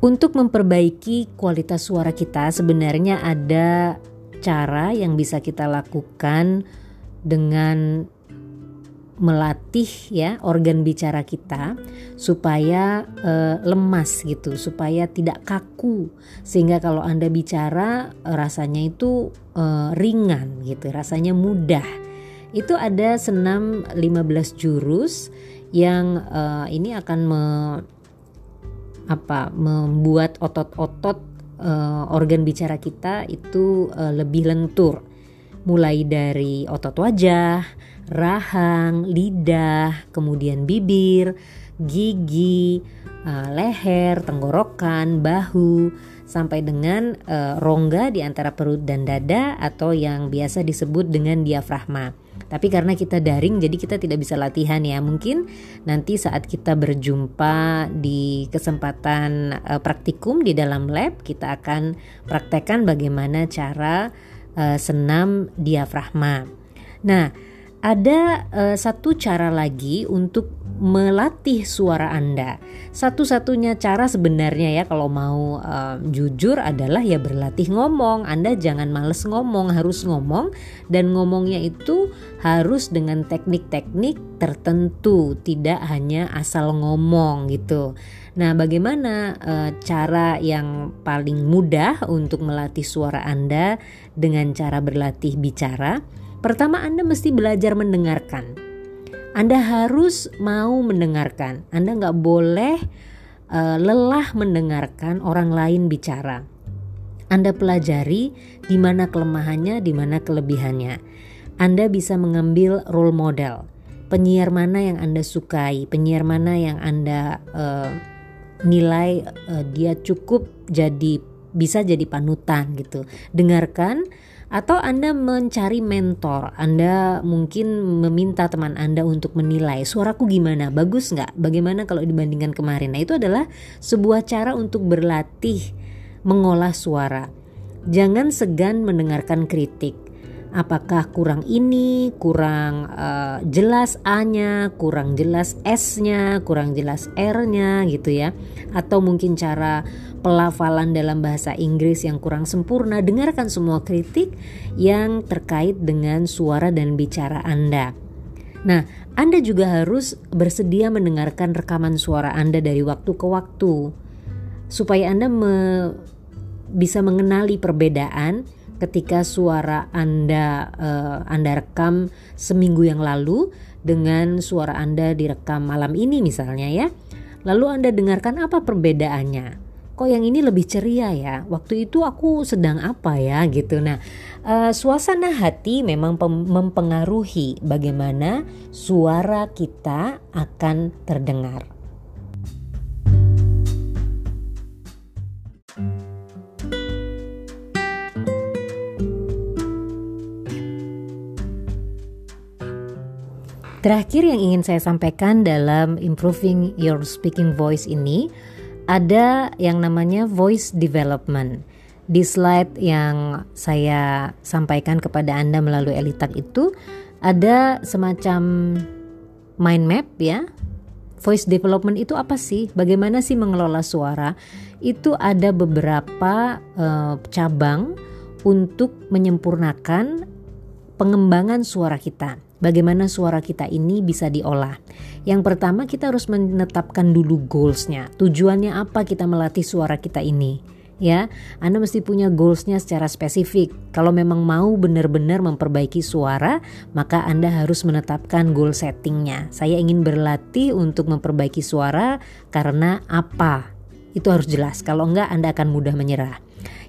Untuk memperbaiki kualitas suara kita sebenarnya ada cara yang bisa kita lakukan dengan melatih ya organ bicara kita supaya uh, lemas gitu, supaya tidak kaku sehingga kalau Anda bicara rasanya itu uh, ringan gitu, rasanya mudah. Itu ada senam 15 jurus yang uh, ini akan me, apa membuat otot-otot uh, organ bicara kita itu uh, lebih lentur mulai dari otot wajah, rahang, lidah, kemudian bibir, gigi, uh, leher, tenggorokan, bahu, sampai dengan rongga di antara perut dan dada atau yang biasa disebut dengan diafragma. Tapi karena kita daring jadi kita tidak bisa latihan ya. Mungkin nanti saat kita berjumpa di kesempatan uh, praktikum di dalam lab kita akan praktekkan bagaimana cara uh, senam diafragma. Nah, ada uh, satu cara lagi untuk melatih suara Anda. Satu-satunya cara sebenarnya ya kalau mau uh, jujur adalah ya berlatih ngomong. Anda jangan males ngomong, harus ngomong dan ngomongnya itu harus dengan teknik-teknik tertentu, tidak hanya asal ngomong gitu. Nah, bagaimana uh, cara yang paling mudah untuk melatih suara Anda dengan cara berlatih bicara? Pertama, Anda mesti belajar mendengarkan. Anda harus mau mendengarkan. Anda nggak boleh uh, lelah mendengarkan orang lain bicara. Anda pelajari di mana kelemahannya, di mana kelebihannya. Anda bisa mengambil role model. Penyiar mana yang Anda sukai, penyiar mana yang Anda uh, nilai uh, dia cukup jadi bisa jadi panutan gitu. Dengarkan atau Anda mencari mentor, Anda mungkin meminta teman Anda untuk menilai suaraku gimana, bagus nggak, bagaimana kalau dibandingkan kemarin. Nah itu adalah sebuah cara untuk berlatih mengolah suara. Jangan segan mendengarkan kritik. Apakah kurang ini, kurang uh, jelas A-nya, kurang jelas S-nya, kurang jelas R-nya gitu ya. Atau mungkin cara pelafalan dalam bahasa Inggris yang kurang sempurna, dengarkan semua kritik yang terkait dengan suara dan bicara Anda. Nah, Anda juga harus bersedia mendengarkan rekaman suara Anda dari waktu ke waktu, supaya Anda me bisa mengenali perbedaan ketika suara Anda uh, Anda rekam seminggu yang lalu dengan suara Anda direkam malam ini misalnya ya. Lalu Anda dengarkan apa perbedaannya? kok yang ini lebih ceria ya waktu itu aku sedang apa ya gitu nah uh, suasana hati memang mempengaruhi bagaimana suara kita akan terdengar Terakhir yang ingin saya sampaikan dalam improving your speaking voice ini ada yang namanya voice development. Di slide yang saya sampaikan kepada Anda melalui Elitak itu ada semacam mind map ya. Voice development itu apa sih? Bagaimana sih mengelola suara? Itu ada beberapa uh, cabang untuk menyempurnakan pengembangan suara kita bagaimana suara kita ini bisa diolah. Yang pertama kita harus menetapkan dulu goalsnya. Tujuannya apa kita melatih suara kita ini? Ya, Anda mesti punya goalsnya secara spesifik. Kalau memang mau benar-benar memperbaiki suara, maka Anda harus menetapkan goal settingnya. Saya ingin berlatih untuk memperbaiki suara karena apa? Itu harus jelas. Kalau enggak, Anda akan mudah menyerah.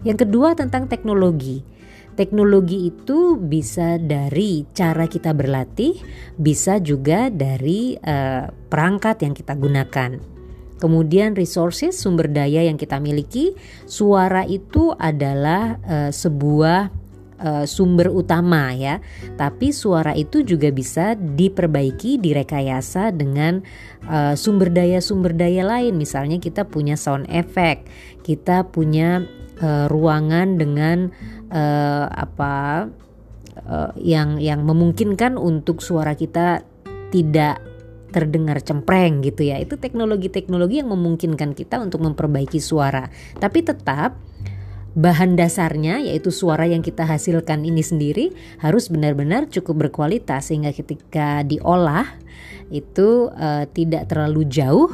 Yang kedua tentang teknologi. Teknologi itu bisa dari cara kita berlatih, bisa juga dari uh, perangkat yang kita gunakan. Kemudian resources sumber daya yang kita miliki, suara itu adalah uh, sebuah uh, sumber utama ya. Tapi suara itu juga bisa diperbaiki, direkayasa dengan uh, sumber daya sumber daya lain. Misalnya kita punya sound effect, kita punya uh, ruangan dengan uh, apa uh, yang yang memungkinkan untuk suara kita tidak terdengar cempreng gitu ya. Itu teknologi-teknologi yang memungkinkan kita untuk memperbaiki suara. Tapi tetap bahan dasarnya yaitu suara yang kita hasilkan ini sendiri harus benar-benar cukup berkualitas sehingga ketika diolah itu uh, tidak terlalu jauh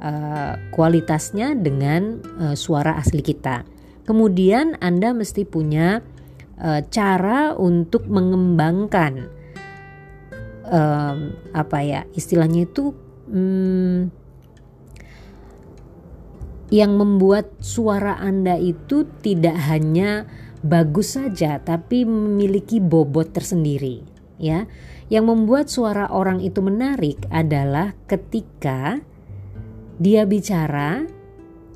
uh, kualitasnya dengan uh, suara asli kita. Kemudian Anda mesti punya uh, cara untuk mengembangkan um, apa ya istilahnya itu um, yang membuat suara Anda itu tidak hanya bagus saja tapi memiliki bobot tersendiri ya. Yang membuat suara orang itu menarik adalah ketika dia bicara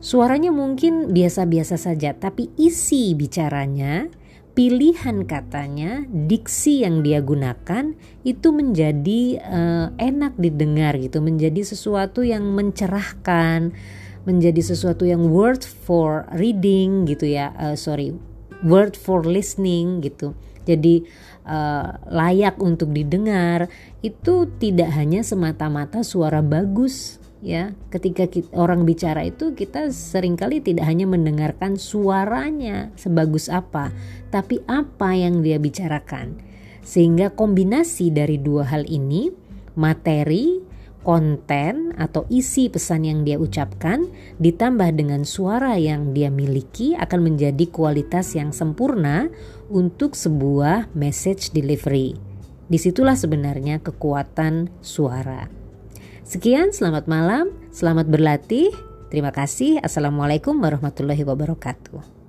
Suaranya mungkin biasa-biasa saja, tapi isi bicaranya, pilihan katanya, diksi yang dia gunakan itu menjadi uh, enak didengar gitu, menjadi sesuatu yang mencerahkan, menjadi sesuatu yang worth for reading gitu ya, uh, sorry, word for listening gitu. Jadi uh, layak untuk didengar itu tidak hanya semata-mata suara bagus ya ketika kita, orang bicara itu kita sering kali tidak hanya mendengarkan suaranya sebagus apa tapi apa yang dia bicarakan sehingga kombinasi dari dua hal ini materi konten atau isi pesan yang dia ucapkan ditambah dengan suara yang dia miliki akan menjadi kualitas yang sempurna untuk sebuah message delivery. Di situlah sebenarnya kekuatan suara. Sekian, selamat malam, selamat berlatih. Terima kasih. Assalamualaikum warahmatullahi wabarakatuh.